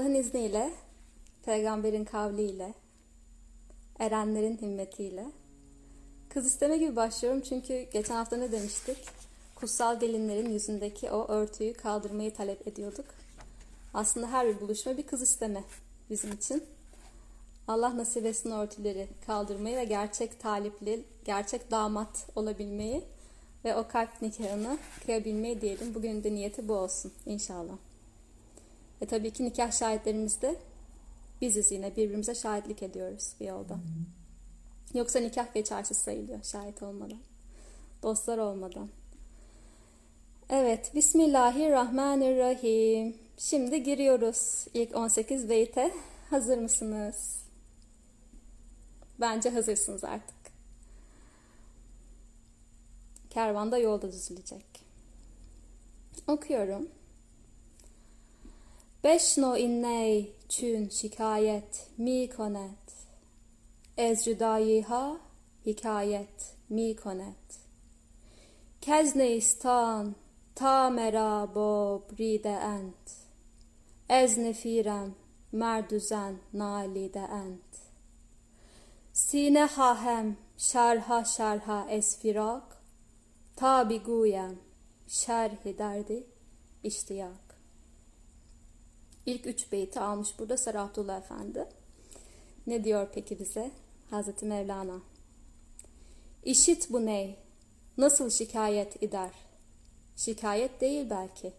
Allah'ın izniyle, peygamberin kavliyle, erenlerin himmetiyle kız isteme gibi başlıyorum çünkü geçen hafta ne demiştik? Kutsal gelinlerin yüzündeki o örtüyü kaldırmayı talep ediyorduk. Aslında her bir buluşma bir kız isteme bizim için. Allah nasip etsin örtüleri kaldırmayı ve gerçek talipli, gerçek damat olabilmeyi ve o kalp nikahını kıyabilmeyi diyelim. Bugün de niyeti bu olsun inşallah. Ve tabii ki nikah şahitlerimiz de biziz yine birbirimize şahitlik ediyoruz bir yolda. Yoksa nikah geçersiz sayılıyor şahit olmadan. Dostlar olmadan. Evet, Bismillahirrahmanirrahim. Şimdi giriyoruz ilk 18 beyte. Hazır mısınız? Bence hazırsınız artık. Kervanda yolda düzülecek. Okuyorum. بشنو این نی چون شکایت می کند از جدایی ها حکایت می کند کز نیستان تا مرا ببریده اند. از نفیرم مرد و زن نالیده اند. سینه خواهم شرها شرها از فراق تا بگویم شرح درد اشتیاق. İlk üç beyti almış burada Sarı Abdullah Efendi. Ne diyor peki bize Hazreti Mevlana? İşit bu ney? Nasıl şikayet eder? Şikayet değil belki.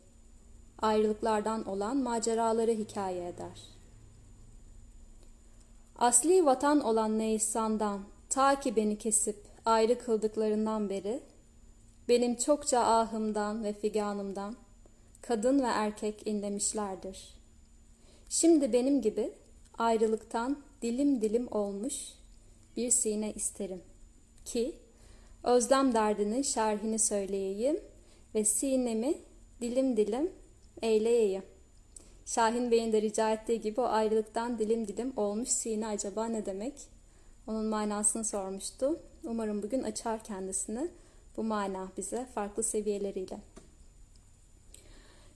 Ayrılıklardan olan maceraları hikaye eder. Asli vatan olan Neysan'dan ta ki beni kesip ayrı kıldıklarından beri benim çokça ahımdan ve figanımdan kadın ve erkek inlemişlerdir.'' Şimdi benim gibi ayrılıktan dilim dilim olmuş bir sine isterim ki özlem derdinin şerhini söyleyeyim ve sinemi dilim dilim eyleyeyim. Şahin Bey'in de rica ettiği gibi o ayrılıktan dilim dilim olmuş sine acaba ne demek? Onun manasını sormuştu. Umarım bugün açar kendisini bu mana bize farklı seviyeleriyle.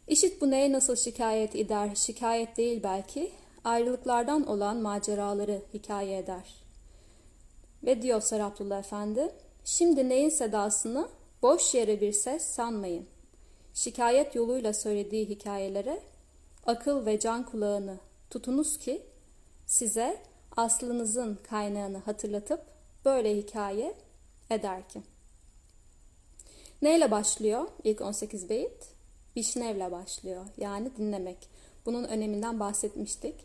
İşit bu neye nasıl şikayet eder? Şikayet değil belki. Ayrılıklardan olan maceraları hikaye eder. Ve diyor Sarı Efendi, şimdi neyin sedasını boş yere bir ses sanmayın. Şikayet yoluyla söylediği hikayelere akıl ve can kulağını tutunuz ki size aslınızın kaynağını hatırlatıp böyle hikaye eder ki. Neyle başlıyor ilk 18 beyit? Bişnevle başlıyor. Yani dinlemek. Bunun öneminden bahsetmiştik.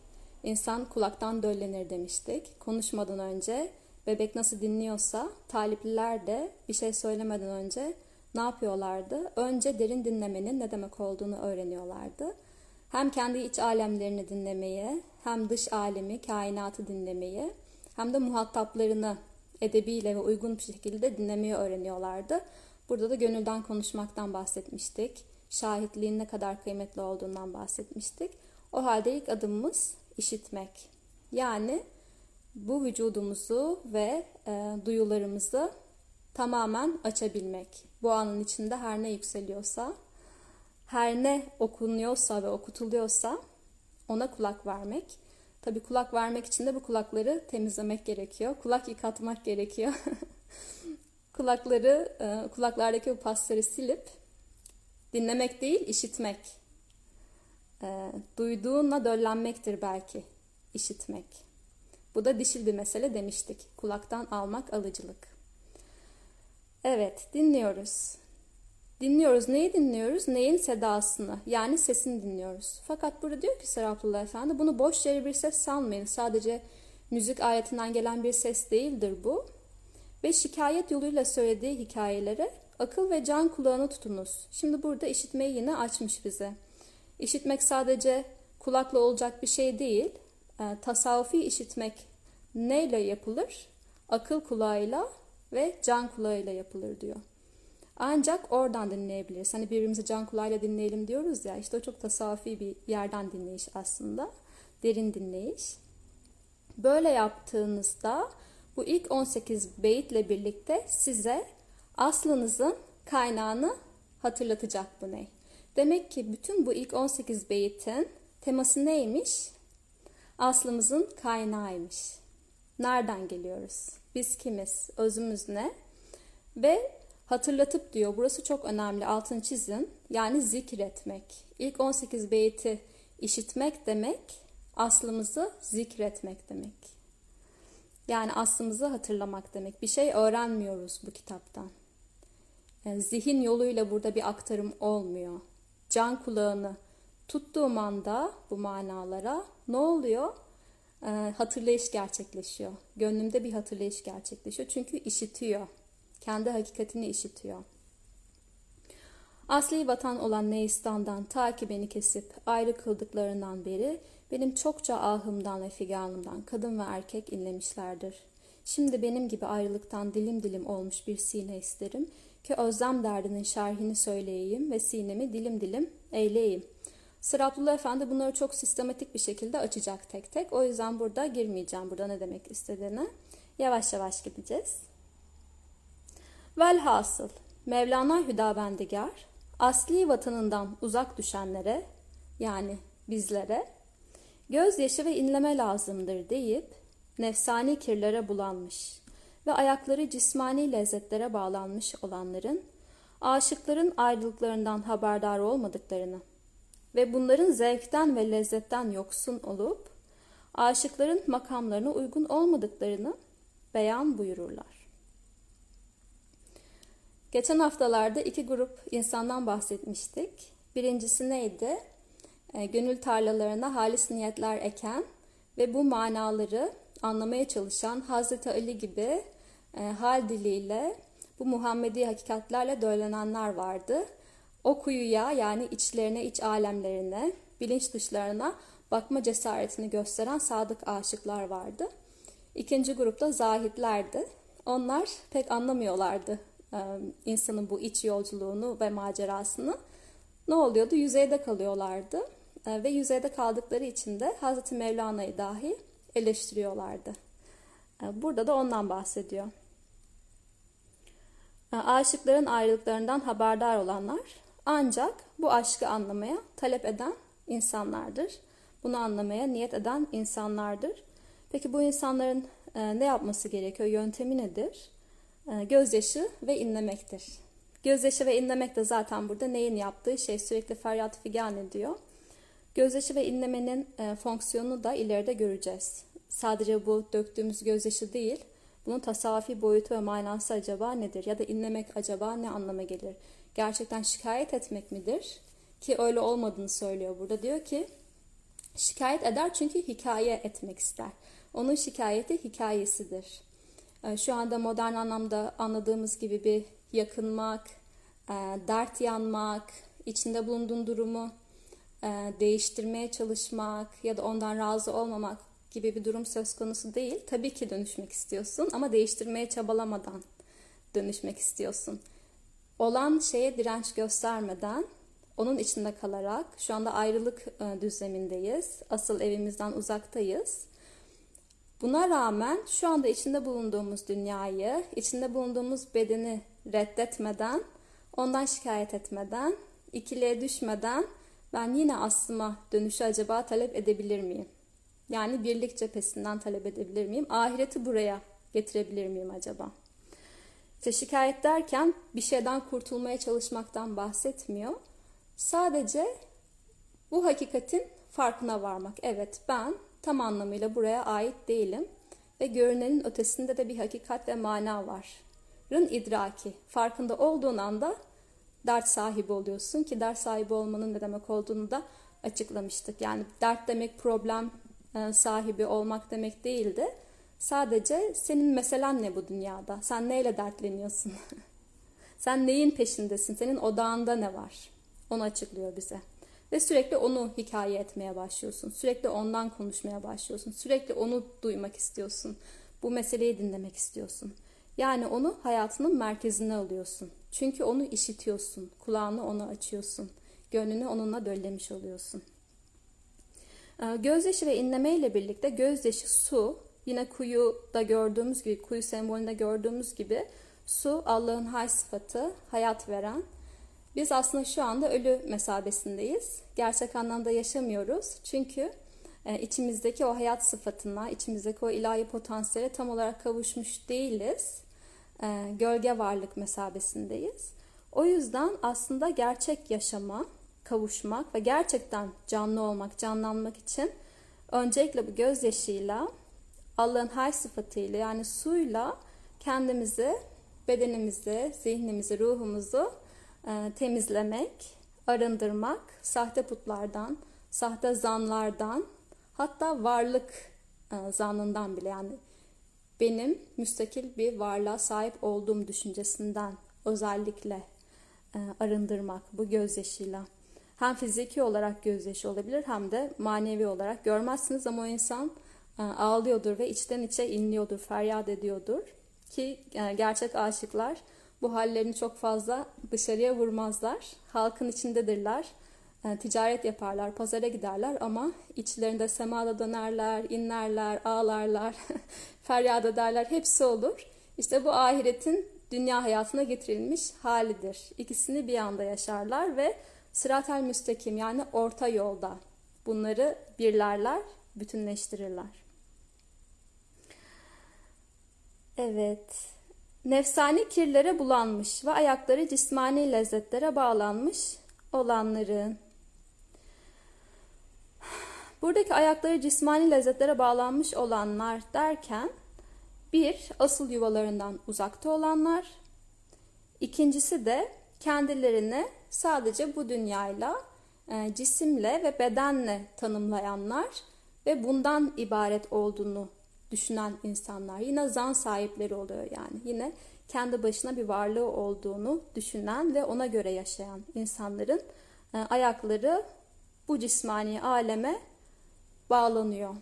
İnsan kulaktan döllenir demiştik. Konuşmadan önce bebek nasıl dinliyorsa talipliler de bir şey söylemeden önce ne yapıyorlardı? Önce derin dinlemenin ne demek olduğunu öğreniyorlardı. Hem kendi iç alemlerini dinlemeye, hem dış alemi, kainatı dinlemeye, hem de muhataplarını edebiyle ve uygun bir şekilde dinlemeyi öğreniyorlardı. Burada da gönülden konuşmaktan bahsetmiştik şahitliğin ne kadar kıymetli olduğundan bahsetmiştik. O halde ilk adımımız işitmek. Yani bu vücudumuzu ve e, duyularımızı tamamen açabilmek. Bu anın içinde her ne yükseliyorsa, her ne okunuyorsa ve okutuluyorsa ona kulak vermek. Tabii kulak vermek için de bu kulakları temizlemek gerekiyor. Kulak yıkatmak gerekiyor. kulakları, e, kulaklardaki o pasları silip Dinlemek değil, işitmek. E, duyduğunla döllenmektir belki işitmek. Bu da dişil bir mesele demiştik. Kulaktan almak alıcılık. Evet, dinliyoruz. Dinliyoruz. Neyi dinliyoruz? Neyin sedasını, yani sesini dinliyoruz. Fakat burada diyor ki Serapullah Efendi, bunu boş yere bir ses sanmayın. Sadece müzik ayetinden gelen bir ses değildir bu. Ve şikayet yoluyla söylediği hikayelere Akıl ve can kulağını tutunuz. Şimdi burada işitmeyi yine açmış bize. İşitmek sadece kulakla olacak bir şey değil. E, tasavvufi işitmek neyle yapılır? Akıl kulağıyla ve can kulağıyla yapılır diyor. Ancak oradan dinleyebiliriz. Hani birbirimizi can kulağıyla dinleyelim diyoruz ya. İşte o çok tasavvufi bir yerden dinleyiş aslında. Derin dinleyiş. Böyle yaptığınızda bu ilk 18 beyitle birlikte size aslınızın kaynağını hatırlatacak bu ney. Demek ki bütün bu ilk 18 beyitin Teması neymiş? Aslımızın kaynağıymış. Nereden geliyoruz? Biz kimiz? Özümüz ne? Ve hatırlatıp diyor. Burası çok önemli. Altını çizin. Yani zikretmek. İlk 18 beyti işitmek demek aslımızı zikretmek demek. Yani aslımızı hatırlamak demek. Bir şey öğrenmiyoruz bu kitaptan. Zihin yoluyla burada bir aktarım olmuyor. Can kulağını tuttuğum anda bu manalara ne oluyor? Ee, hatırlayış gerçekleşiyor. Gönlümde bir hatırlayış gerçekleşiyor. Çünkü işitiyor. Kendi hakikatini işitiyor. Asli vatan olan Neistan'dan ta ki beni kesip ayrı kıldıklarından beri benim çokça ahımdan ve figanımdan kadın ve erkek inlemişlerdir. Şimdi benim gibi ayrılıktan dilim dilim olmuş bir sine isterim ki özlem derdinin şerhini söyleyeyim ve sinemi dilim dilim eyleyeyim. Sıratullah Efendi bunları çok sistematik bir şekilde açacak tek tek. O yüzden burada girmeyeceğim burada ne demek istediğini. Yavaş yavaş gideceğiz. Velhasıl Mevlana Hüdavendigar asli vatanından uzak düşenlere yani bizlere gözyaşı ve inleme lazımdır deyip nefsani kirlere bulanmış ve ayakları cismani lezzetlere bağlanmış olanların aşıkların ayrılıklarından haberdar olmadıklarını ve bunların zevkten ve lezzetten yoksun olup aşıkların makamlarına uygun olmadıklarını beyan buyururlar. Geçen haftalarda iki grup insandan bahsetmiştik. Birincisi neydi? E, gönül tarlalarına halis niyetler eken ve bu manaları anlamaya çalışan Hazreti Ali gibi e, hal diliyle bu Muhammedi hakikatlerle döllenenler vardı. O kuyuya yani içlerine, iç alemlerine, bilinç dışlarına bakma cesaretini gösteren sadık aşıklar vardı. İkinci grupta zahitlerdi. Onlar pek anlamıyorlardı e, insanın bu iç yolculuğunu ve macerasını. Ne oluyordu? Yüzeyde kalıyorlardı. E, ve yüzeyde kaldıkları için de Hazreti Mevlana'yı dahi eleştiriyorlardı. E, burada da ondan bahsediyor. Aşıkların ayrılıklarından haberdar olanlar ancak bu aşkı anlamaya talep eden insanlardır. Bunu anlamaya niyet eden insanlardır. Peki bu insanların e, ne yapması gerekiyor? Yöntemi nedir? E, gözyaşı ve inlemektir. Gözyaşı ve inlemek de zaten burada neyin yaptığı şey sürekli feryat figan ediyor. Gözyaşı ve inlemenin e, fonksiyonunu da ileride göreceğiz. Sadece bu döktüğümüz gözyaşı değil, bunun tasavvufi boyutu ve manası acaba nedir? Ya da inlemek acaba ne anlama gelir? gerçekten şikayet etmek midir? Ki öyle olmadığını söylüyor burada. Diyor ki şikayet eder çünkü hikaye etmek ister. Onun şikayeti hikayesidir. Ee, şu anda modern anlamda anladığımız gibi bir yakınmak, e, dert yanmak, içinde bulunduğun durumu e, değiştirmeye çalışmak ya da ondan razı olmamak gibi bir durum söz konusu değil. Tabii ki dönüşmek istiyorsun ama değiştirmeye çabalamadan dönüşmek istiyorsun olan şeye direnç göstermeden onun içinde kalarak şu anda ayrılık e, düzlemindeyiz. Asıl evimizden uzaktayız. Buna rağmen şu anda içinde bulunduğumuz dünyayı, içinde bulunduğumuz bedeni reddetmeden, ondan şikayet etmeden, ikiliye düşmeden ben yine aslıma dönüşü acaba talep edebilir miyim? Yani birlik cephesinden talep edebilir miyim? Ahireti buraya getirebilir miyim acaba? İşte şikayet derken bir şeyden kurtulmaya çalışmaktan bahsetmiyor. Sadece bu hakikatin farkına varmak. Evet ben tam anlamıyla buraya ait değilim ve görünenin ötesinde de bir hakikat ve mana var. Rın idraki. Farkında olduğun anda dert sahibi oluyorsun ki dert sahibi olmanın ne demek olduğunu da açıklamıştık. Yani dert demek problem e, sahibi olmak demek değildi Sadece senin meselen ne bu dünyada? Sen neyle dertleniyorsun? Sen neyin peşindesin? Senin odağında ne var? Onu açıklıyor bize. Ve sürekli onu hikaye etmeye başlıyorsun. Sürekli ondan konuşmaya başlıyorsun. Sürekli onu duymak istiyorsun. Bu meseleyi dinlemek istiyorsun. Yani onu hayatının merkezine alıyorsun. Çünkü onu işitiyorsun. Kulağını ona açıyorsun. Gönlünü onunla döllemiş oluyorsun. Ee, gözyaşı ve inleme ile birlikte gözyaşı su, Yine kuyuda gördüğümüz gibi, kuyu sembolünde gördüğümüz gibi su Allah'ın hay sıfatı, hayat veren Biz aslında şu anda ölü mesabesindeyiz. Gerçek anlamda yaşamıyoruz. Çünkü e, içimizdeki o hayat sıfatına, içimizdeki o ilahi potansiyele tam olarak kavuşmuş değiliz. E, gölge varlık mesabesindeyiz. O yüzden aslında gerçek yaşama, kavuşmak ve gerçekten canlı olmak, canlanmak için öncelikle bu gözyaşıyla, Allah'ın hay sıfatıyla yani suyla kendimizi, bedenimizi, zihnimizi, ruhumuzu e, temizlemek, arındırmak, sahte putlardan, sahte zanlardan, hatta varlık e, zanından bile yani benim müstakil bir varlığa sahip olduğum düşüncesinden özellikle e, arındırmak bu gözyaşıyla. Hem fiziki olarak gözyaşı olabilir hem de manevi olarak görmezsiniz ama o insan e, ağlıyordur ve içten içe inliyordur, feryat ediyordur. Ki e, gerçek aşıklar bu hallerini çok fazla dışarıya vurmazlar. Halkın içindedirler. E, ticaret yaparlar, pazara giderler ama içlerinde semada dönerler, inlerler, ağlarlar, feryat ederler. Hepsi olur. İşte bu ahiretin dünya hayatına getirilmiş halidir. İkisini bir anda yaşarlar ve sıratel müstakim yani orta yolda bunları birlerler, bütünleştirirler. Evet. Nefsani kirlere bulanmış ve ayakları cismani lezzetlere bağlanmış olanların. Buradaki ayakları cismani lezzetlere bağlanmış olanlar derken bir, asıl yuvalarından uzakta olanlar. İkincisi de kendilerini sadece bu dünyayla, e, cisimle ve bedenle tanımlayanlar ve bundan ibaret olduğunu düşünen insanlar. Yine zan sahipleri oluyor yani. Yine kendi başına bir varlığı olduğunu düşünen ve ona göre yaşayan insanların e, ayakları bu cismani aleme bağlanıyor.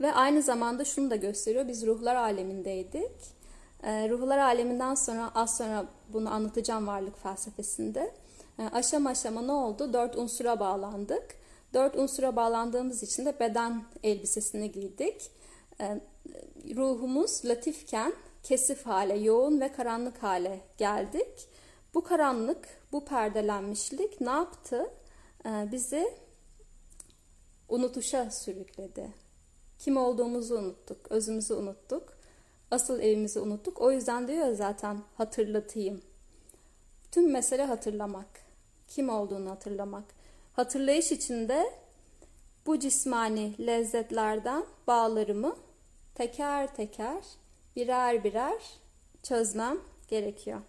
Ve aynı zamanda şunu da gösteriyor. Biz ruhlar alemindeydik. E, ruhlar aleminden sonra az sonra bunu anlatacağım varlık felsefesinde. E, aşama aşama ne oldu? Dört unsura bağlandık. Dört unsura bağlandığımız için de beden elbisesini giydik. E, ruhumuz latifken kesif hale, yoğun ve karanlık hale geldik. Bu karanlık, bu perdelenmişlik ne yaptı? Bizi unutuşa sürükledi. Kim olduğumuzu unuttuk, özümüzü unuttuk, asıl evimizi unuttuk. O yüzden diyor zaten hatırlatayım. Tüm mesele hatırlamak. Kim olduğunu hatırlamak. Hatırlayış içinde bu cismani lezzetlerden bağlarımı teker teker birer birer çözmem gerekiyor.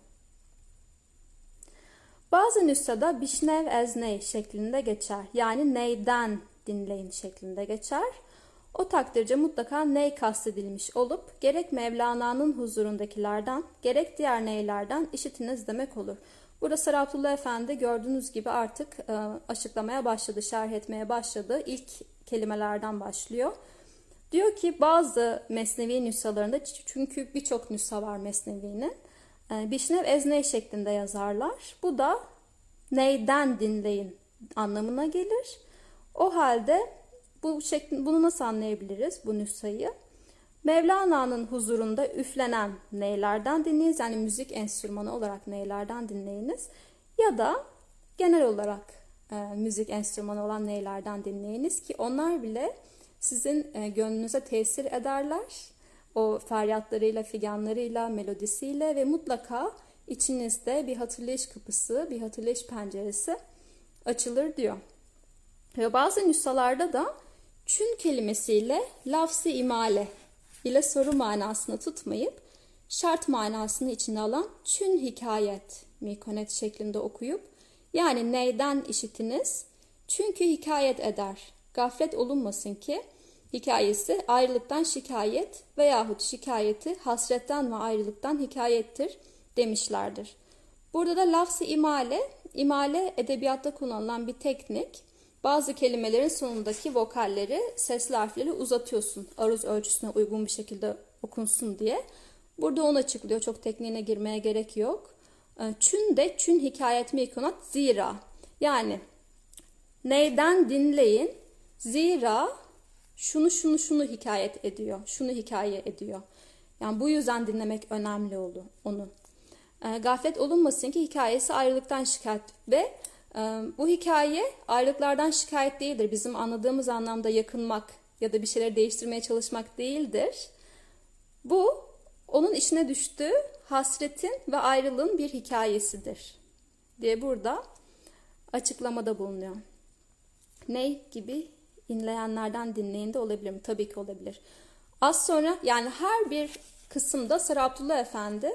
Bazı nüshada bişnev ezney şeklinde geçer. Yani neyden dinleyin şeklinde geçer. O takdirde mutlaka ney kastedilmiş olup gerek Mevlana'nın huzurundakilerden gerek diğer neylerden işitiniz demek olur. Burada Sarı Abdullah Efendi gördüğünüz gibi artık e, açıklamaya başladı, şerh etmeye başladı. İlk kelimelerden başlıyor. Diyor ki bazı Mesnevi nüshalarında çünkü birçok nüsha var Mesnevi'nin. E, Bişnev ezney şeklinde yazarlar. Bu da neyden dinleyin anlamına gelir. O halde bu şekli, bunu nasıl anlayabiliriz bu nüshayı? Mevlana'nın huzurunda üflenen neylerden dinleyiniz yani müzik enstrümanı olarak neylerden dinleyiniz ya da genel olarak e, müzik enstrümanı olan neylerden dinleyiniz ki onlar bile sizin e, gönlünüze tesir ederler. O feryatlarıyla, figanlarıyla, melodisiyle ve mutlaka içinizde bir hatırlayış kapısı, bir hatırlayış penceresi açılır diyor. Ve bazı nüshalarda da çün kelimesiyle lafzi imale ile soru manasını tutmayıp şart manasını içine alan çün hikayet mikonet şeklinde okuyup yani neyden işitiniz? Çünkü hikayet eder. Gaflet olunmasın ki hikayesi ayrılıktan şikayet veyahut şikayeti hasretten ve ayrılıktan hikayettir demişlerdir. Burada da lafzı imale, imale edebiyatta kullanılan bir teknik. Bazı kelimelerin sonundaki vokalleri, sesli harfleri uzatıyorsun. Aruz ölçüsüne uygun bir şekilde okunsun diye. Burada onu açıklıyor. Çok tekniğine girmeye gerek yok. Ee, çün de çün hikayet mi ikonat zira. Yani neyden dinleyin? Zira şunu şunu şunu hikayet ediyor. Şunu hikaye ediyor. Yani bu yüzden dinlemek önemli oldu onu. E, gaflet olunmasın ki hikayesi ayrılıktan şikayet ve bu hikaye ayrılıklardan şikayet değildir. Bizim anladığımız anlamda yakınmak ya da bir şeyleri değiştirmeye çalışmak değildir. Bu onun içine düştüğü hasretin ve ayrılığın bir hikayesidir diye burada açıklamada bulunuyor. Ne gibi inleyenlerden dinleyin de olabilir mi? Tabii ki olabilir. Az sonra yani her bir kısımda Sarı Abdullah Efendi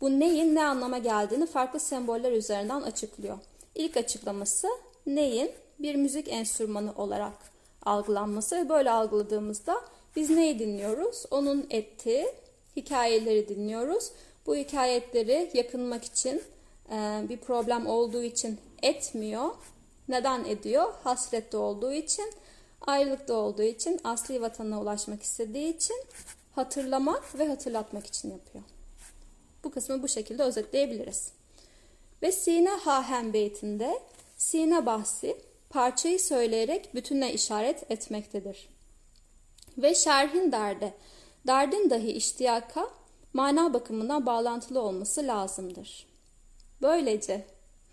bu neyin ne anlama geldiğini farklı semboller üzerinden açıklıyor. İlk açıklaması neyin bir müzik enstrümanı olarak algılanması ve böyle algıladığımızda biz neyi dinliyoruz? Onun ettiği hikayeleri dinliyoruz. Bu hikayeleri yakınmak için e, bir problem olduğu için etmiyor. Neden ediyor? Hasrette olduğu için, ayrılıkta olduğu için, asli vatanına ulaşmak istediği için hatırlamak ve hatırlatmak için yapıyor. Bu kısmı bu şekilde özetleyebiliriz. Ve Sine Hahem beytinde Sine bahsi parçayı söyleyerek bütünle işaret etmektedir. Ve şerhin derde, derdin dahi iştiyaka mana bakımından bağlantılı olması lazımdır. Böylece,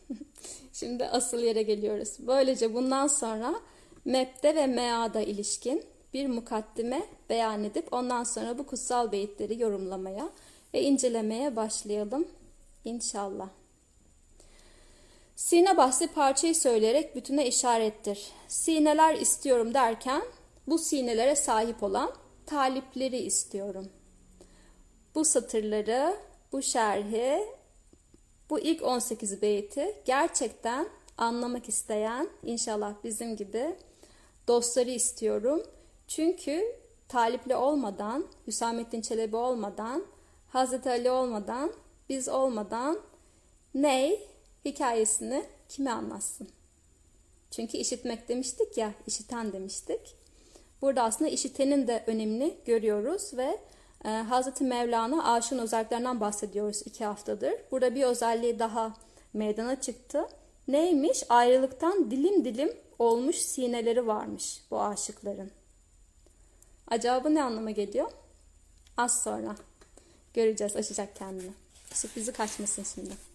şimdi asıl yere geliyoruz. Böylece bundan sonra mepte ve meada ilişkin bir mukaddime beyan edip ondan sonra bu kutsal beyitleri yorumlamaya ve incelemeye başlayalım inşallah. Sine bahsi parçayı söyleyerek bütüne işarettir. Sineler istiyorum derken bu sinelere sahip olan talipleri istiyorum. Bu satırları, bu şerhi, bu ilk 18 beyti gerçekten anlamak isteyen inşallah bizim gibi dostları istiyorum. Çünkü talipli olmadan, Hüsamettin Çelebi olmadan, Hazreti Ali olmadan, biz olmadan ney hikayesini kime anlatsın? Çünkü işitmek demiştik ya, işiten demiştik. Burada aslında işitenin de önemini görüyoruz ve e, Hazreti Mevlana aşığın özelliklerinden bahsediyoruz iki haftadır. Burada bir özelliği daha meydana çıktı. Neymiş? Ayrılıktan dilim dilim olmuş sineleri varmış bu aşıkların. Acaba bu ne anlama geliyor? Az sonra göreceğiz açacak kendini. Sürprizi kaçmasın şimdi.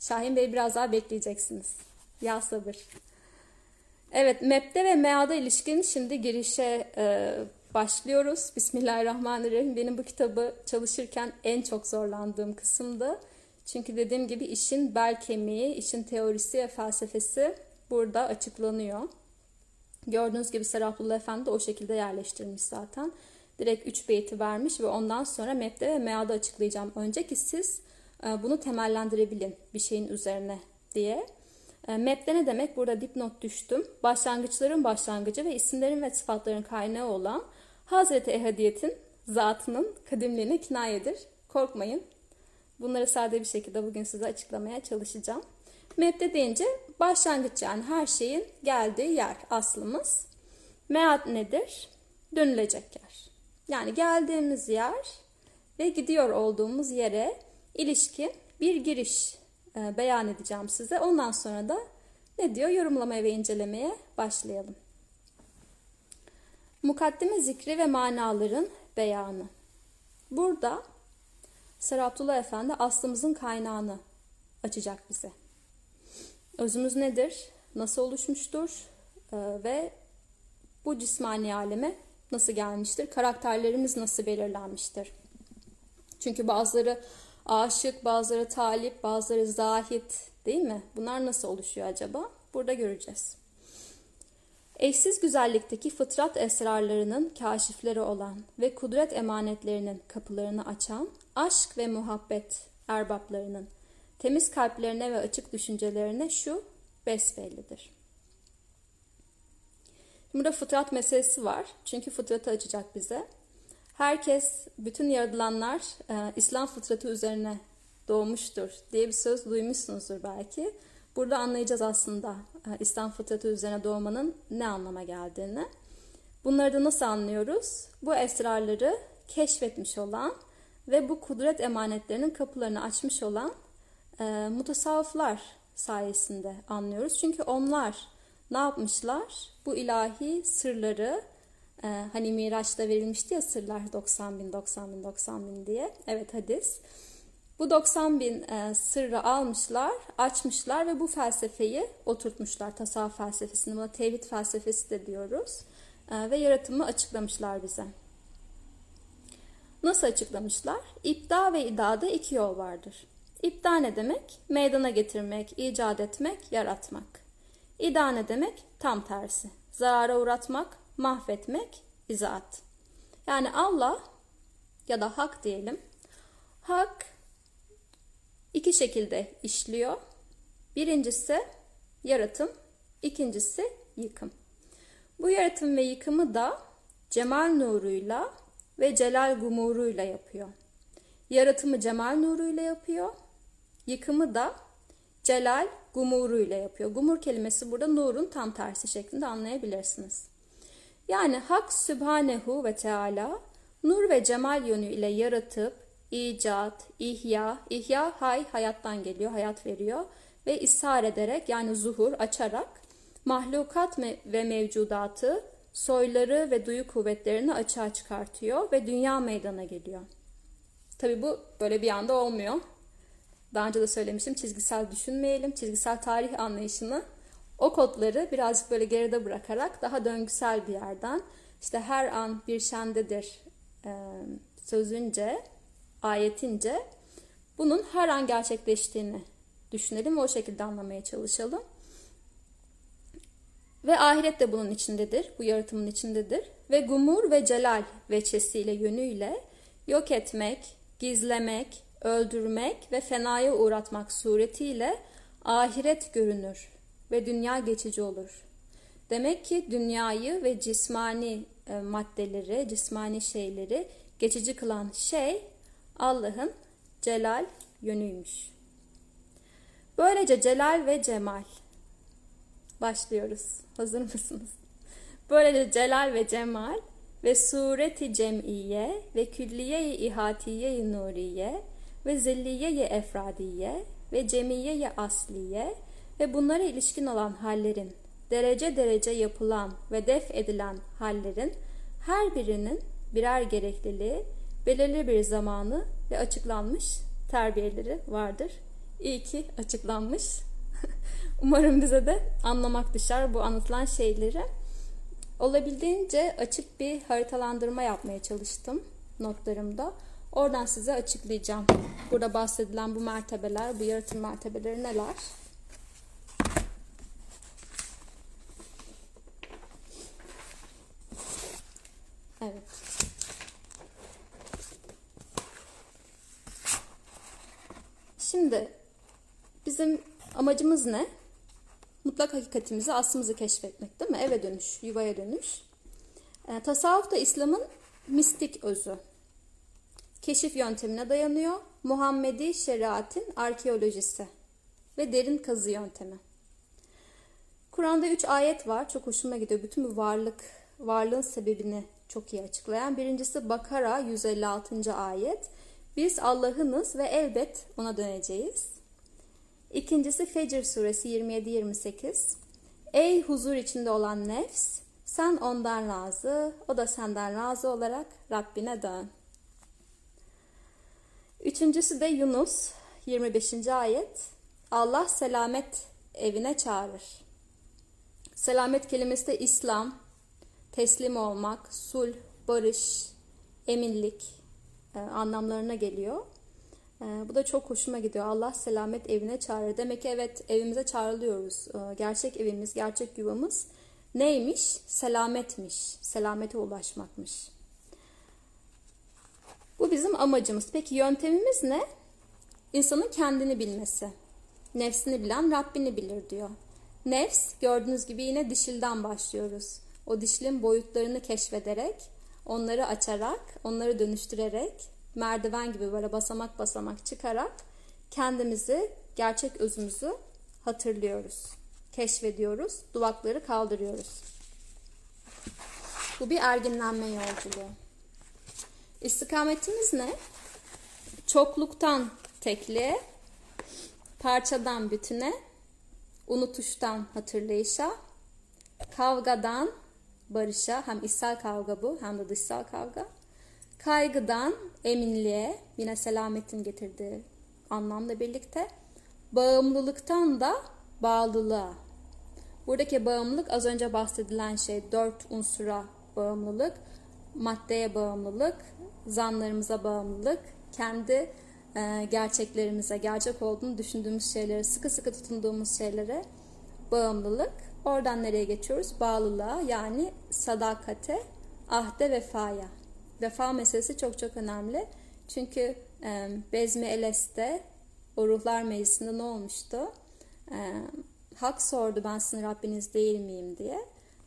Şahin Bey biraz daha bekleyeceksiniz. Ya sabır. Evet, MEP'te ve MEA'da ilişkin şimdi girişe e, başlıyoruz. Bismillahirrahmanirrahim. Benim bu kitabı çalışırken en çok zorlandığım kısımdı. Çünkü dediğim gibi işin bel kemiği, işin teorisi ve felsefesi burada açıklanıyor. Gördüğünüz gibi Serafullah Efendi de o şekilde yerleştirmiş zaten. Direkt 3 beyti vermiş ve ondan sonra MEP'te ve MEA'da açıklayacağım. Önce siz bunu temellendirebilin bir şeyin üzerine diye. E, MEP'te ne demek? Burada dipnot düştüm. Başlangıçların başlangıcı ve isimlerin ve sıfatların kaynağı olan Hazreti Ehadiyet'in zatının kadimliğine kinayedir. Korkmayın. Bunları sade bir şekilde bugün size açıklamaya çalışacağım. Mebde deyince başlangıç yani her şeyin geldiği yer aslımız. Mead nedir? Dönülecek yer. Yani geldiğimiz yer ve gidiyor olduğumuz yere ilişkin bir giriş e, beyan edeceğim size. Ondan sonra da ne diyor yorumlamaya ve incelemeye başlayalım. Mukaddime zikri ve manaların beyanı. Burada Sarı Abdullah Efendi aslımızın kaynağını açacak bize. Özümüz nedir? Nasıl oluşmuştur? Ee, ve bu cismani aleme nasıl gelmiştir? Karakterlerimiz nasıl belirlenmiştir? Çünkü bazıları aşık, bazıları talip, bazıları zahit değil mi? Bunlar nasıl oluşuyor acaba? Burada göreceğiz. Eşsiz güzellikteki fıtrat esrarlarının kaşifleri olan ve kudret emanetlerinin kapılarını açan aşk ve muhabbet erbaplarının temiz kalplerine ve açık düşüncelerine şu besbellidir. Burada fıtrat meselesi var. Çünkü fıtratı açacak bize. Herkes, bütün yaratılanlar e, İslam fıtratı üzerine doğmuştur diye bir söz duymuşsunuzdur belki. Burada anlayacağız aslında e, İslam fıtratı üzerine doğmanın ne anlama geldiğini. Bunları da nasıl anlıyoruz? Bu esrarları keşfetmiş olan ve bu kudret emanetlerinin kapılarını açmış olan e, mutasavvıflar sayesinde anlıyoruz. Çünkü onlar ne yapmışlar? Bu ilahi sırları e, hani Miraç'ta verilmişti ya sırlar 90 bin 90 bin 90 bin diye. Evet hadis. Bu 90 bin e, sırrı almışlar, açmışlar ve bu felsefeyi oturtmuşlar. Tasavvuf felsefesini, buna tevhid felsefesi de diyoruz. E, ve yaratımı açıklamışlar bize. Nasıl açıklamışlar? İbda ve idada iki yol vardır. İbda ne demek? Meydana getirmek, icat etmek, yaratmak. İda ne demek? Tam tersi. Zarara uğratmak, mahvetmek, izaat. Yani Allah ya da hak diyelim. Hak iki şekilde işliyor. Birincisi yaratım, ikincisi yıkım. Bu yaratım ve yıkımı da cemal nuruyla ve celal gumuruyla yapıyor. Yaratımı cemal nuruyla yapıyor, yıkımı da celal gumuruyla yapıyor. Gumur kelimesi burada nurun tam tersi şeklinde anlayabilirsiniz. Yani Hak Sübhanehu ve Teala nur ve cemal yönüyle yaratıp icat, ihya, ihya hay hayattan geliyor, hayat veriyor ve ishar ederek yani zuhur açarak mahlukat ve mevcudatı soyları ve duyu kuvvetlerini açığa çıkartıyor ve dünya meydana geliyor. Tabi bu böyle bir anda olmuyor. Daha önce de söylemiştim çizgisel düşünmeyelim. Çizgisel tarih anlayışını o kodları birazcık böyle geride bırakarak daha döngüsel bir yerden işte her an bir şendedir e, sözünce, ayetince bunun her an gerçekleştiğini düşünelim ve o şekilde anlamaya çalışalım. Ve ahiret de bunun içindedir, bu yaratımın içindedir. Ve gumur ve celal veçesiyle, yönüyle yok etmek, gizlemek, öldürmek ve fenaya uğratmak suretiyle ahiret görünür ve dünya geçici olur. Demek ki dünyayı ve cismani e, maddeleri, cismani şeyleri geçici kılan şey Allah'ın celal yönüymüş. Böylece celal ve cemal. Başlıyoruz. Hazır mısınız? Böylece celal ve cemal ve sureti cem'iye ve külliye-i ihatiye-i nuriye ve zilliye-i efradiye ve cemiye-i asliye ve bunlara ilişkin olan hallerin derece derece yapılan ve def edilen hallerin her birinin birer gerekliliği, belirli bir zamanı ve açıklanmış terbiyeleri vardır. İyi ki açıklanmış. Umarım bize de anlamak düşer bu anlatılan şeyleri. Olabildiğince açık bir haritalandırma yapmaya çalıştım notlarımda. Oradan size açıklayacağım. Burada bahsedilen bu mertebeler, bu yaratım mertebeleri neler? Evet. Şimdi bizim amacımız ne? Mutlak hakikatimizi, aslımızı keşfetmek değil mi? Eve dönüş, yuvaya dönüş. E, tasavvuf da İslam'ın mistik özü. Keşif yöntemine dayanıyor. Muhammedi şeriatin arkeolojisi ve derin kazı yöntemi. Kur'an'da üç ayet var. Çok hoşuma gidiyor. Bütün bu varlık, varlığın sebebini çok iyi açıklayan. Birincisi Bakara 156. ayet. Biz Allah'ınız ve elbet ona döneceğiz. İkincisi Fecr suresi 27-28. Ey huzur içinde olan nefs, sen ondan razı, o da senden razı olarak Rabbine dön. Üçüncüsü de Yunus 25. ayet. Allah selamet evine çağırır. Selamet kelimesi de İslam, teslim olmak, sulh, barış, eminlik e, anlamlarına geliyor. E, bu da çok hoşuma gidiyor. Allah selamet evine çağırır. Demek ki evet evimize çağrılıyoruz. E, gerçek evimiz, gerçek yuvamız neymiş? Selametmiş. Selamete ulaşmakmış. Bu bizim amacımız. Peki yöntemimiz ne? İnsanın kendini bilmesi. Nefsini bilen Rabbini bilir diyor. Nefs gördüğünüz gibi yine dişilden başlıyoruz o dişlin boyutlarını keşfederek, onları açarak, onları dönüştürerek, merdiven gibi böyle basamak basamak çıkarak kendimizi, gerçek özümüzü hatırlıyoruz. Keşfediyoruz, duvakları kaldırıyoruz. Bu bir erginlenme yolculuğu. İstikametimiz ne? Çokluktan tekliğe, parçadan bütüne, unutuştan hatırlayışa, kavgadan barışa hem içsel kavga bu hem de dışsal kavga. Kaygıdan eminliğe yine selametin getirdiği anlamla birlikte bağımlılıktan da bağlılığa. Buradaki bağımlılık az önce bahsedilen şey dört unsura bağımlılık, maddeye bağımlılık, zanlarımıza bağımlılık, kendi e, gerçeklerimize, gerçek olduğunu düşündüğümüz şeylere, sıkı sıkı tutunduğumuz şeylere bağımlılık. Oradan nereye geçiyoruz? Bağlılığa yani sadakate, ahde, vefaya. Vefa meselesi çok çok önemli. Çünkü e, Bezmi Eles'te o ruhlar meclisinde ne olmuştu? E, hak sordu ben sizin Rabbiniz değil miyim diye.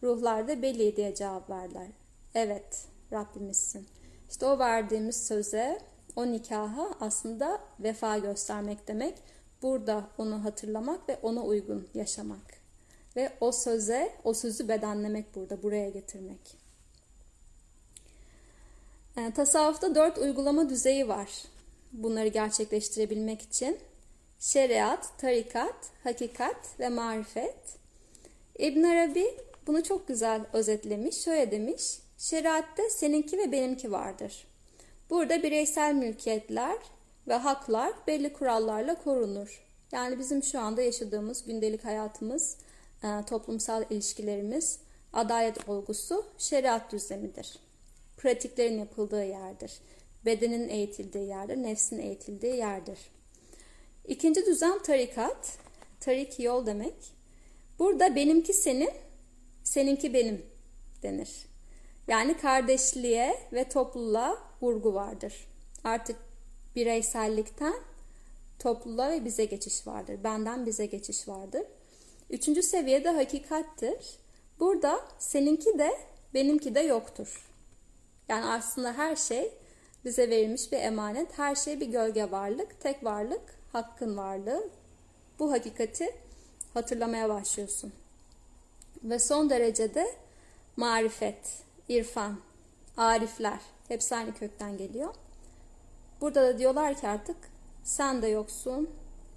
Ruhlar da belli diye cevap verdiler. Evet Rabbimizsin. İşte o verdiğimiz söze, o nikaha aslında vefa göstermek demek. Burada onu hatırlamak ve ona uygun yaşamak. Ve o söze, o sözü bedenlemek burada, buraya getirmek. Ee, tasavvufta dört uygulama düzeyi var. Bunları gerçekleştirebilmek için. Şeriat, tarikat, hakikat ve marifet. İbn Arabi bunu çok güzel özetlemiş. Şöyle demiş. Şeriatte seninki ve benimki vardır. Burada bireysel mülkiyetler ve haklar belli kurallarla korunur. Yani bizim şu anda yaşadığımız gündelik hayatımız, e, toplumsal ilişkilerimiz, adalet olgusu şeriat düzlemidir. Pratiklerin yapıldığı yerdir. Bedenin eğitildiği yerdir, nefsin eğitildiği yerdir. İkinci düzen tarikat. Tarik yol demek. Burada benimki senin, seninki benim denir. Yani kardeşliğe ve topluluğa vurgu vardır. Artık bireysellikten topluluğa ve bize geçiş vardır. Benden bize geçiş vardır. Üçüncü seviyede hakikattir. Burada seninki de benimki de yoktur. Yani aslında her şey bize verilmiş bir emanet. Her şey bir gölge varlık, tek varlık, hakkın varlığı. Bu hakikati hatırlamaya başlıyorsun. Ve son derecede marifet, irfan, arifler hepsi aynı kökten geliyor. Burada da diyorlar ki artık sen de yoksun,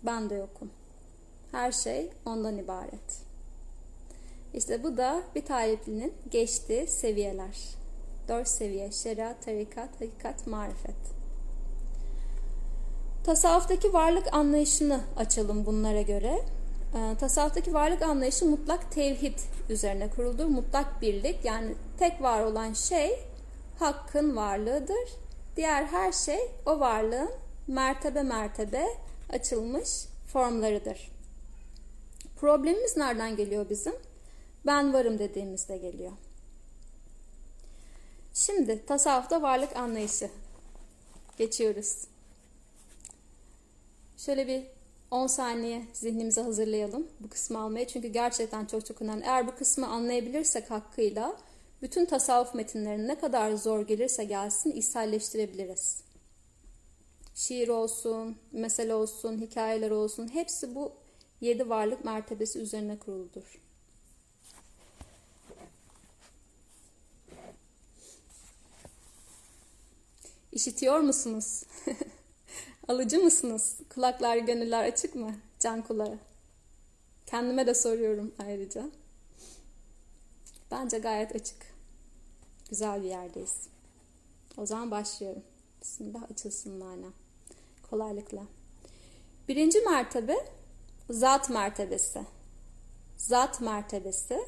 ben de yokum. Her şey ondan ibaret. İşte bu da bir taliplinin geçtiği seviyeler. Dört seviye şeriat, tarikat, hakikat, marifet. Tasavvuftaki varlık anlayışını açalım bunlara göre. Ee, tasavvuftaki varlık anlayışı mutlak tevhid üzerine kuruldur. Mutlak birlik yani tek var olan şey hakkın varlığıdır. Diğer her şey o varlığın mertebe mertebe açılmış formlarıdır. Problemimiz nereden geliyor bizim? Ben varım dediğimizde geliyor. Şimdi tasavvufta varlık anlayışı geçiyoruz. Şöyle bir 10 saniye zihnimizi hazırlayalım bu kısmı almaya. Çünkü gerçekten çok çok önemli. Eğer bu kısmı anlayabilirsek hakkıyla bütün tasavvuf metinlerini ne kadar zor gelirse gelsin içselleştirebiliriz. Şiir olsun, mesele olsun, hikayeler olsun hepsi bu yedi varlık mertebesi üzerine kuruludur. İşitiyor musunuz? Alıcı mısınız? Kulaklar, gönüller açık mı? Can kulağı. Kendime de soruyorum ayrıca. Bence gayet açık. Güzel bir yerdeyiz. O zaman başlıyorum. Bismillah açılsın mana. Kolaylıkla. Birinci mertebe zat mertebesi. Zat mertebesi.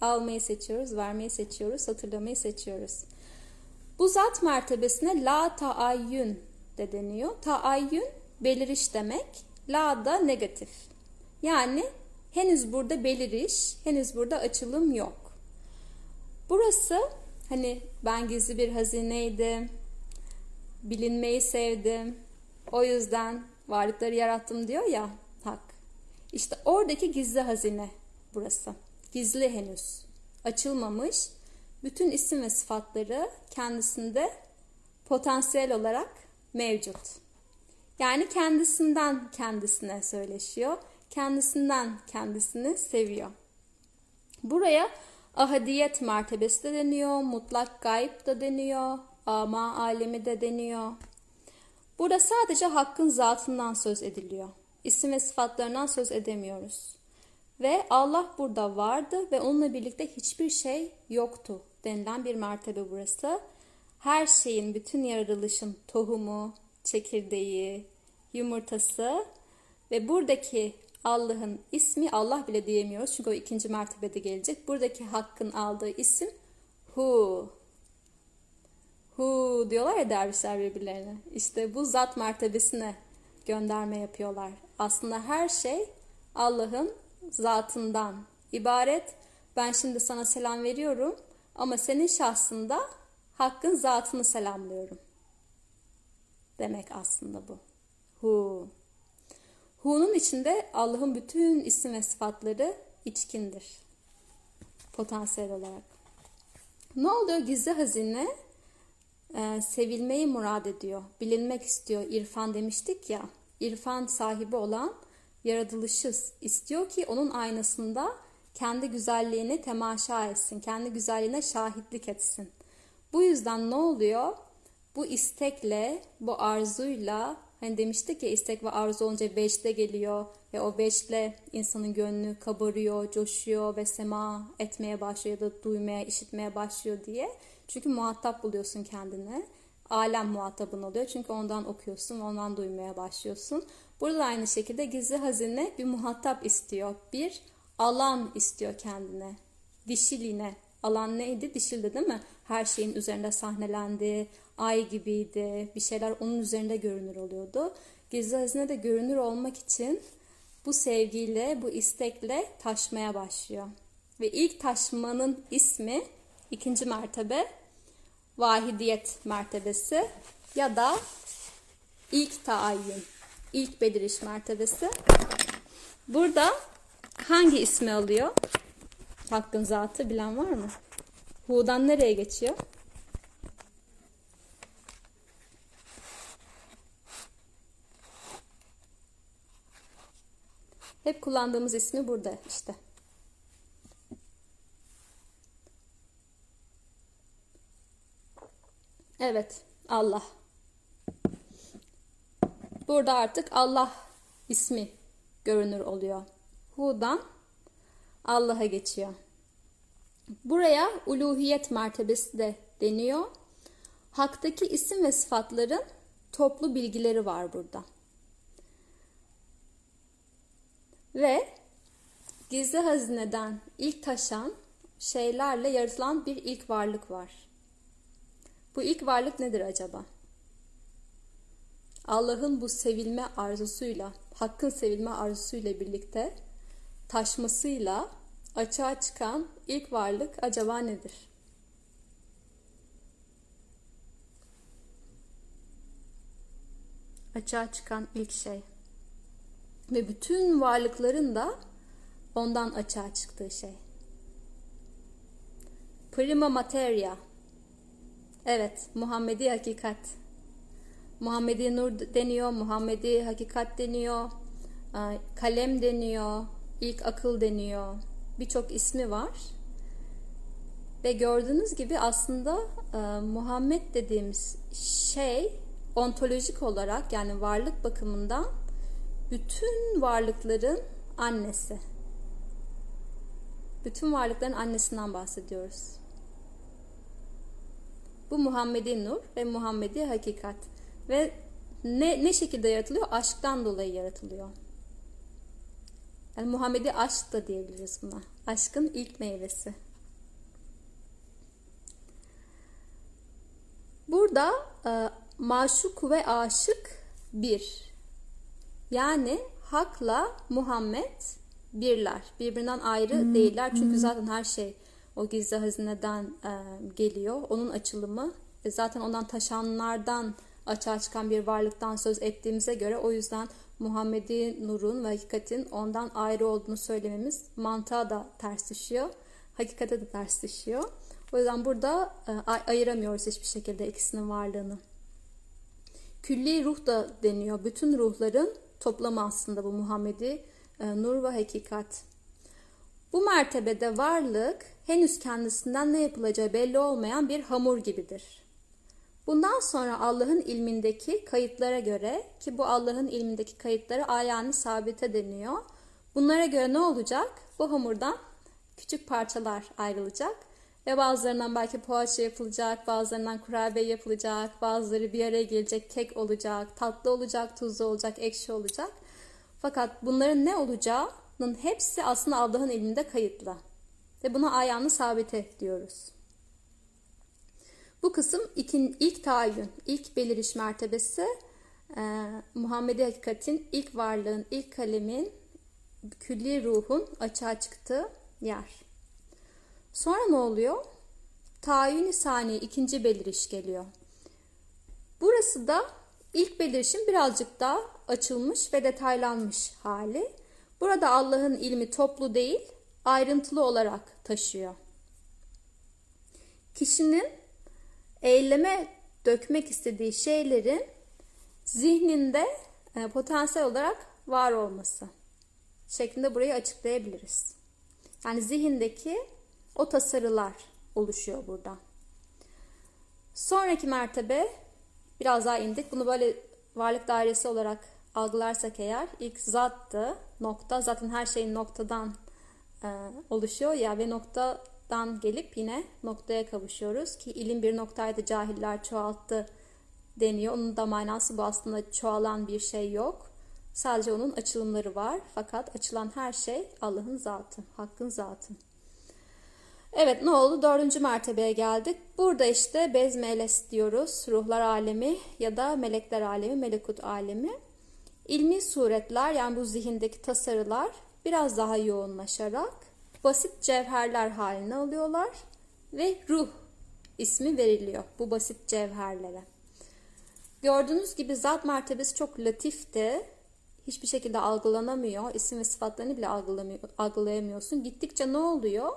Almayı seçiyoruz, vermeyi seçiyoruz, hatırlamayı seçiyoruz. Bu zat mertebesine la taayyün de deniyor. Taayyün beliriş demek. La da negatif. Yani henüz burada beliriş, henüz burada açılım yok. Burası hani ben gizli bir hazineydim, bilinmeyi sevdim, o yüzden varlıkları yarattım diyor ya hak. İşte oradaki gizli hazine burası. Gizli henüz. Açılmamış. Bütün isim ve sıfatları kendisinde potansiyel olarak mevcut. Yani kendisinden kendisine söyleşiyor. Kendisinden kendisini seviyor. Buraya ahadiyet mertebesi de deniyor, mutlak gayb da deniyor, ama alemi de deniyor. Burada sadece hakkın zatından söz ediliyor. İsim ve sıfatlarından söz edemiyoruz. Ve Allah burada vardı ve onunla birlikte hiçbir şey yoktu denilen bir mertebe burası. Her şeyin, bütün yaratılışın tohumu, çekirdeği, yumurtası ve buradaki Allah'ın ismi Allah bile diyemiyoruz çünkü o ikinci mertebede gelecek. Buradaki hakkın aldığı isim Hu. Hu diyorlar ya dervişler birbirlerine. İşte bu zat mertebesine gönderme yapıyorlar. Aslında her şey Allah'ın zatından ibaret. Ben şimdi sana selam veriyorum ama senin şahsında Hakk'ın zatını selamlıyorum. Demek aslında bu. Hu. Hu'nun içinde Allah'ın bütün isim ve sıfatları içkindir. Potansiyel olarak. Ne oluyor? Gizli hazine e, sevilmeyi murad ediyor. Bilinmek istiyor. İrfan demiştik ya. İrfan sahibi olan yaratılışı istiyor ki onun aynasında kendi güzelliğini temaşa etsin. Kendi güzelliğine şahitlik etsin. Bu yüzden ne oluyor? Bu istekle, bu arzuyla Hani demiştik ya istek ve arzu olunca beşte geliyor ve o beşle insanın gönlü kabarıyor, coşuyor ve sema etmeye başlıyor ya da duymaya, işitmeye başlıyor diye. Çünkü muhatap buluyorsun kendini. Alem muhatabın oluyor çünkü ondan okuyorsun, ondan duymaya başlıyorsun. Burada da aynı şekilde gizli hazine bir muhatap istiyor. Bir alan istiyor kendine. Dişiliğine. Alan neydi? Dişildi değil mi? Her şeyin üzerinde sahnelendi ay gibiydi. Bir şeyler onun üzerinde görünür oluyordu. Gizli hazine de görünür olmak için bu sevgiyle, bu istekle taşmaya başlıyor. Ve ilk taşmanın ismi ikinci mertebe vahidiyet mertebesi ya da ilk tayin, ilk beliriş mertebesi. Burada hangi ismi alıyor? Hakkın zatı bilen var mı? Hu'dan nereye geçiyor? Hep kullandığımız ismi burada işte. Evet, Allah. Burada artık Allah ismi görünür oluyor. Hu'dan Allah'a geçiyor. Buraya uluhiyet mertebesi de deniyor. Haktaki isim ve sıfatların toplu bilgileri var burada. Ve gizli hazineden ilk taşan şeylerle yaratılan bir ilk varlık var. Bu ilk varlık nedir acaba? Allah'ın bu sevilme arzusuyla, hakkın sevilme arzusuyla birlikte taşmasıyla açığa çıkan ilk varlık acaba nedir? Açığa çıkan ilk şey ve bütün varlıkların da ondan açığa çıktığı şey. Prima materia. Evet, Muhammedi hakikat. Muhammedi nur deniyor, Muhammedi hakikat deniyor, kalem deniyor, ilk akıl deniyor. Birçok ismi var. Ve gördüğünüz gibi aslında Muhammed dediğimiz şey ontolojik olarak yani varlık bakımından bütün varlıkların annesi. Bütün varlıkların annesinden bahsediyoruz. Bu Muhammedi nur ve Muhammedi hakikat. Ve ne, ne şekilde yaratılıyor? Aşktan dolayı yaratılıyor. Yani Muhammedi aşk da diyebiliriz buna. Aşkın ilk meyvesi. Burada e, maşuk ve aşık bir. Yani hakla Muhammed birler. Birbirinden ayrı hmm. değiller. Çünkü hmm. zaten her şey o gizli hazineden e, geliyor. Onun açılımı. E, zaten ondan taşanlardan açığa çıkan bir varlıktan söz ettiğimize göre o yüzden Muhammedi nurun ve hakikatin ondan ayrı olduğunu söylememiz mantığa da ters düşüyor. Hakikate de ters düşüyor. O yüzden burada e, ayıramıyoruz hiçbir şekilde ikisinin varlığını. Külli ruh da deniyor. Bütün ruhların toplamı aslında bu Muhammedi e, nur ve hakikat. Bu mertebede varlık henüz kendisinden ne yapılacağı belli olmayan bir hamur gibidir. Bundan sonra Allah'ın ilmindeki kayıtlara göre ki bu Allah'ın ilmindeki kayıtları ayağını sabite deniyor. Bunlara göre ne olacak? Bu hamurdan küçük parçalar ayrılacak Ve bazılarından belki poğaça yapılacak, bazılarından kurabiye yapılacak, bazıları bir araya gelecek, kek olacak, tatlı olacak, tuzlu olacak, ekşi olacak. Fakat bunların ne olacağının hepsi aslında Allah'ın elinde kayıtlı. Ve buna ayağını sabite diyoruz. Bu kısım ilk tayin, ilk beliriş mertebesi e, Muhammedi hakikatin, ilk varlığın, ilk kalemin, külli ruhun açığa çıktığı yer. Sonra ne oluyor? Tayin-i saniye ikinci beliriş geliyor. Burası da ilk belirişin birazcık daha açılmış ve detaylanmış hali. Burada Allah'ın ilmi toplu değil, ayrıntılı olarak taşıyor. Kişinin eyleme dökmek istediği şeylerin zihninde e, potansiyel olarak var olması şeklinde burayı açıklayabiliriz. Yani zihindeki o tasarılar oluşuyor burada. Sonraki mertebe biraz daha indik. Bunu böyle varlık dairesi olarak algılarsak eğer ilk zattı. Nokta zaten her şeyin noktadan e, oluşuyor ya ve noktadan gelip yine noktaya kavuşuyoruz ki ilim bir noktaydı cahiller çoğalttı deniyor. Onun da manası bu aslında çoğalan bir şey yok. Sadece onun açılımları var. Fakat açılan her şey Allah'ın zatı, hakkın zatı. Evet ne oldu? Dördüncü mertebeye geldik. Burada işte bezmeles diyoruz. Ruhlar alemi ya da melekler alemi, melekut alemi. İlmi suretler yani bu zihindeki tasarılar biraz daha yoğunlaşarak basit cevherler haline alıyorlar ve ruh ismi veriliyor bu basit cevherlere. Gördüğünüz gibi zat mertebesi çok latifti. Hiçbir şekilde algılanamıyor. İsim ve sıfatlarını bile algılayamıyorsun. Gittikçe ne oluyor?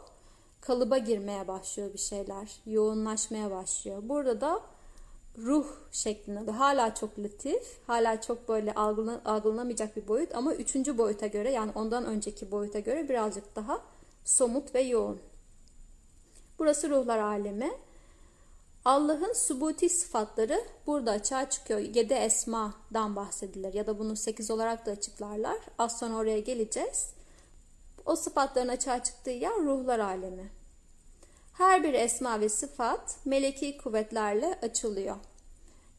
Kalıba girmeye başlıyor bir şeyler. Yoğunlaşmaya başlıyor. Burada da ruh şeklinde hala çok latif, hala çok böyle algılanamayacak bir boyut ama üçüncü boyuta göre yani ondan önceki boyuta göre birazcık daha somut ve yoğun. Burası ruhlar alemi. Allah'ın subuti sıfatları burada açığa çıkıyor. Yedi esmadan bahsedilir ya da bunu sekiz olarak da açıklarlar. Az sonra oraya geleceğiz. O sıfatların açığa çıktığı yer ruhlar alemi. Her bir esma ve sıfat meleki kuvvetlerle açılıyor.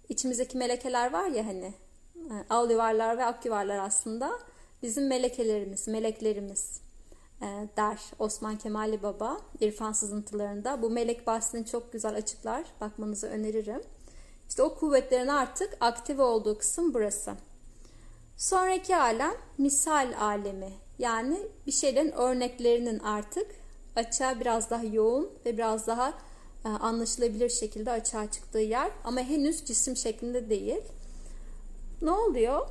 İçimizdeki melekeler var ya hani e, al yuvarlar ve ak yuvarlar aslında bizim melekelerimiz, meleklerimiz e, der Osman Kemali Baba İrfan sızıntılarında. Bu melek bahsini çok güzel açıklar. Bakmanızı öneririm. İşte o kuvvetlerin artık aktive olduğu kısım burası. Sonraki alem misal alemi. Yani bir şeylerin örneklerinin artık açığa biraz daha yoğun ve biraz daha e, anlaşılabilir şekilde açığa çıktığı yer. Ama henüz cisim şeklinde değil. Ne oluyor?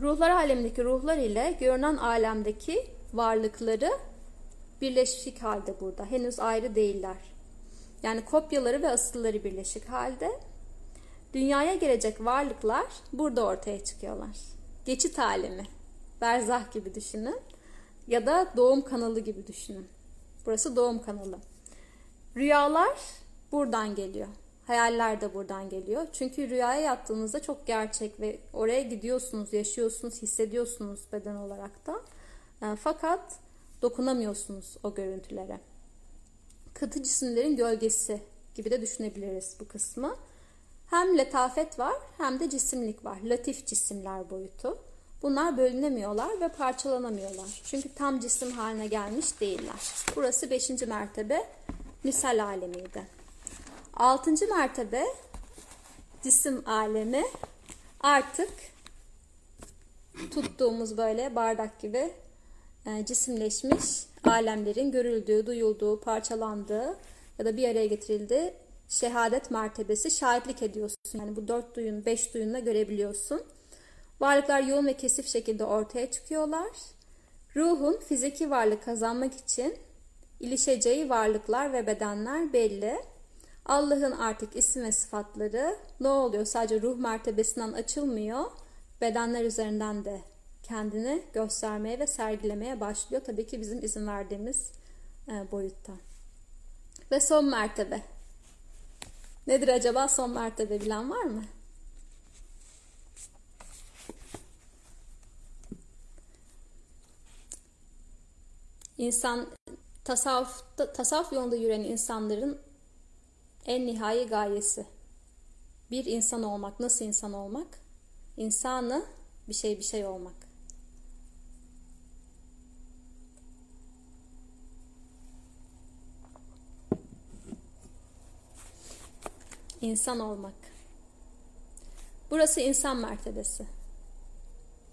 Ruhlar alemindeki ruhlar ile görünen alemdeki varlıkları birleşik halde burada. Henüz ayrı değiller. Yani kopyaları ve asılları birleşik halde. Dünyaya gelecek varlıklar burada ortaya çıkıyorlar. Geçit alemi, berzah gibi düşünün ya da doğum kanalı gibi düşünün. Burası doğum kanalı. Rüyalar buradan geliyor. Hayaller de buradan geliyor. Çünkü rüyaya yattığınızda çok gerçek ve oraya gidiyorsunuz, yaşıyorsunuz, hissediyorsunuz beden olarak da. E, fakat dokunamıyorsunuz o görüntülere. Katı cisimlerin gölgesi gibi de düşünebiliriz bu kısmı. Hem letafet var hem de cisimlik var. Latif cisimler boyutu. Bunlar bölünemiyorlar ve parçalanamıyorlar. Çünkü tam cisim haline gelmiş değiller. Burası 5. mertebe misal alemiydi. 6. mertebe cisim alemi artık tuttuğumuz böyle bardak gibi e, cisimleşmiş alemlerin görüldüğü, duyulduğu, parçalandığı ya da bir araya getirildiği şehadet mertebesi şahitlik ediyorsun. Yani bu dört duyun, beş duyunla görebiliyorsun. Varlıklar yoğun ve kesif şekilde ortaya çıkıyorlar. Ruhun fiziki varlık kazanmak için ilişeceği varlıklar ve bedenler belli. Allah'ın artık isim ve sıfatları ne oluyor? Sadece ruh mertebesinden açılmıyor. Bedenler üzerinden de kendini göstermeye ve sergilemeye başlıyor. Tabii ki bizim izin verdiğimiz e, boyutta. Ve son mertebe. Nedir acaba son mertebe bilen var mı? İnsan tasavvuf, tasavvuf yolunda yürüyen insanların en nihai gayesi. Bir insan olmak. Nasıl insan olmak? İnsanı bir şey bir şey olmak. İnsan olmak. Burası insan mertebesi.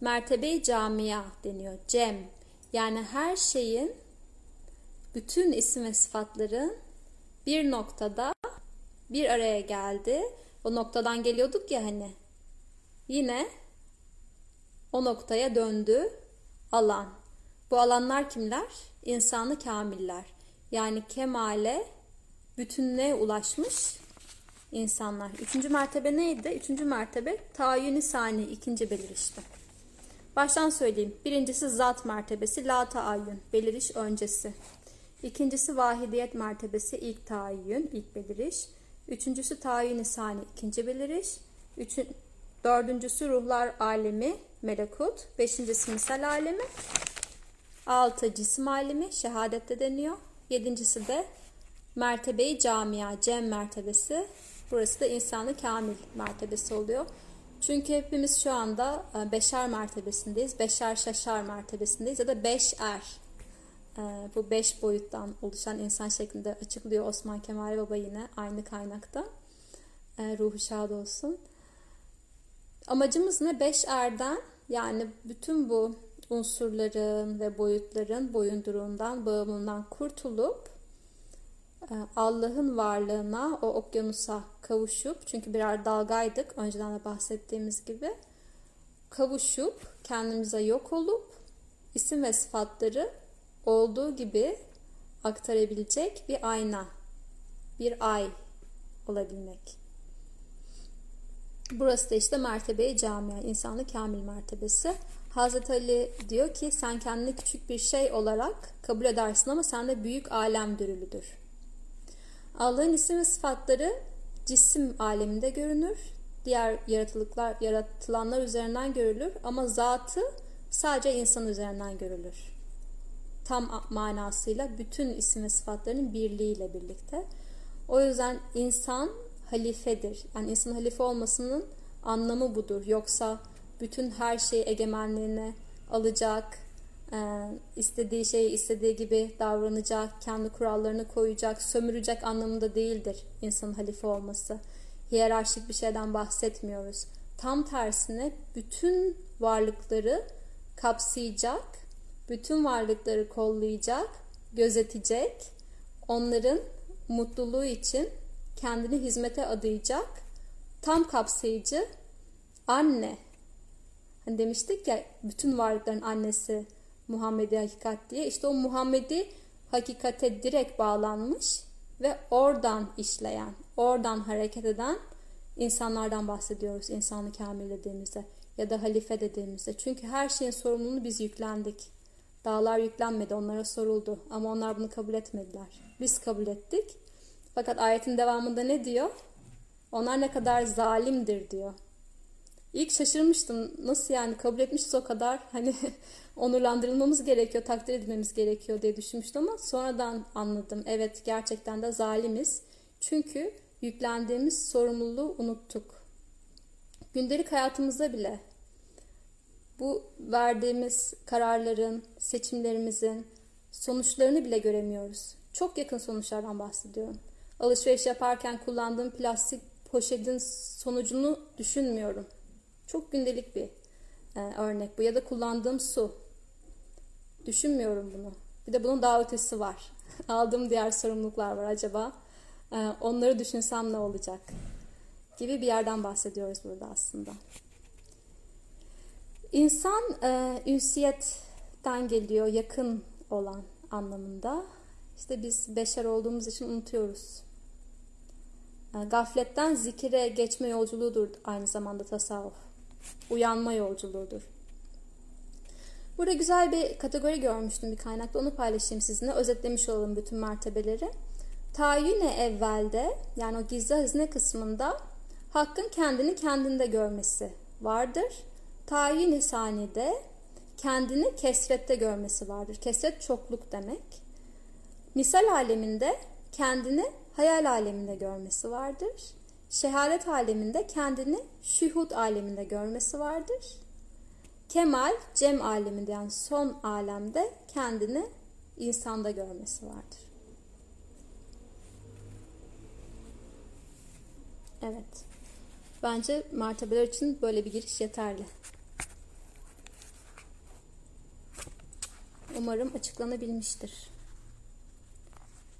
Mertebe camia deniyor. Cem. Yani her şeyin bütün isim ve sıfatların bir noktada bir araya geldi. O noktadan geliyorduk ya hani. Yine o noktaya döndü alan. Bu alanlar kimler? İnsanı kamiller. Yani kemale, bütünlüğe ulaşmış insanlar. Üçüncü mertebe neydi? Üçüncü mertebe tayyini sani, ikinci belirişti. Baştan söyleyeyim. Birincisi zat mertebesi, la taayyün, beliriş öncesi. İkincisi vahidiyet mertebesi, ilk tayin, ilk beliriş. Üçüncüsü tayin sani, ikinci beliriş. Üçün, dördüncüsü ruhlar alemi, melekut. Beşincisi misal alemi. Altı cisim alemi, şehadette deniyor. Yedincisi de mertebeyi camia, cem mertebesi. Burası da insanı kamil mertebesi oluyor. Çünkü hepimiz şu anda e, beşer mertebesindeyiz. Beşer şaşar mertebesindeyiz ya da beş er. E, bu beş boyuttan oluşan insan şeklinde açıklıyor Osman Kemal Baba yine aynı kaynakta. E, ruhu şad olsun. Amacımız ne? Beş erden yani bütün bu unsurların ve boyutların boyunduruğundan, bağımından kurtulup Allah'ın varlığına, o okyanusa kavuşup, çünkü birer dalgaydık önceden de bahsettiğimiz gibi, kavuşup, kendimize yok olup, isim ve sıfatları olduğu gibi aktarabilecek bir ayna, bir ay olabilmek. Burası da işte mertebe camia, insanlı kamil mertebesi. Hazreti Ali diyor ki sen kendini küçük bir şey olarak kabul edersin ama sende büyük alem dürülüdür. Allah'ın isim ve sıfatları cisim aleminde görünür. Diğer yaratılıklar, yaratılanlar üzerinden görülür ama zatı sadece insan üzerinden görülür. Tam manasıyla bütün isim ve sıfatlarının birliğiyle birlikte. O yüzden insan halifedir. Yani insan halife olmasının anlamı budur. Yoksa bütün her şeyi egemenliğine alacak, istediği şeyi istediği gibi davranacak, kendi kurallarını koyacak, sömürecek anlamında değildir insanın halife olması. Hiyerarşik bir şeyden bahsetmiyoruz. Tam tersine bütün varlıkları kapsayacak, bütün varlıkları kollayacak, gözetecek, onların mutluluğu için kendini hizmete adayacak, tam kapsayıcı anne. Hani demiştik ya bütün varlıkların annesi Muhammedi hakikat diye. İşte o Muhammedi hakikate direkt bağlanmış ve oradan işleyen, oradan hareket eden insanlardan bahsediyoruz insanı kamil dediğimizde ya da halife dediğimizde. Çünkü her şeyin sorumluluğunu biz yüklendik. Dağlar yüklenmedi, onlara soruldu ama onlar bunu kabul etmediler. Biz kabul ettik. Fakat ayetin devamında ne diyor? Onlar ne kadar zalimdir diyor. İlk şaşırmıştım. Nasıl yani kabul etmişiz o kadar hani onurlandırılmamız gerekiyor, takdir edilmemiz gerekiyor diye düşünmüştüm ama sonradan anladım. Evet gerçekten de zalimiz. Çünkü yüklendiğimiz sorumluluğu unuttuk. Gündelik hayatımızda bile bu verdiğimiz kararların, seçimlerimizin sonuçlarını bile göremiyoruz. Çok yakın sonuçlardan bahsediyorum. Alışveriş yaparken kullandığım plastik poşetin sonucunu düşünmüyorum. Çok gündelik bir e, örnek bu. Ya da kullandığım su. Düşünmüyorum bunu. Bir de bunun daha ötesi var. Aldığım diğer sorumluluklar var acaba. E, onları düşünsem ne olacak? Gibi bir yerden bahsediyoruz burada aslında. İnsan e, ünsiyetten geliyor, yakın olan anlamında. İşte biz beşer olduğumuz için unutuyoruz. E, gafletten zikire geçme yolculuğudur aynı zamanda tasavvuf uyanma yolculuğudur. Burada güzel bir kategori görmüştüm bir kaynakta. Onu paylaşayım sizinle. Özetlemiş olalım bütün mertebeleri. Tayyine evvelde yani o gizli hazine kısmında hakkın kendini kendinde görmesi vardır. Tayin-i sanide kendini kesrette görmesi vardır. Kesret çokluk demek. Misal aleminde kendini hayal aleminde görmesi vardır. Şehadet aleminde kendini şuhud aleminde görmesi vardır. Kemal, cem aleminde yani son alemde kendini insanda görmesi vardır. Evet. Bence mertebeler için böyle bir giriş yeterli. Umarım açıklanabilmiştir.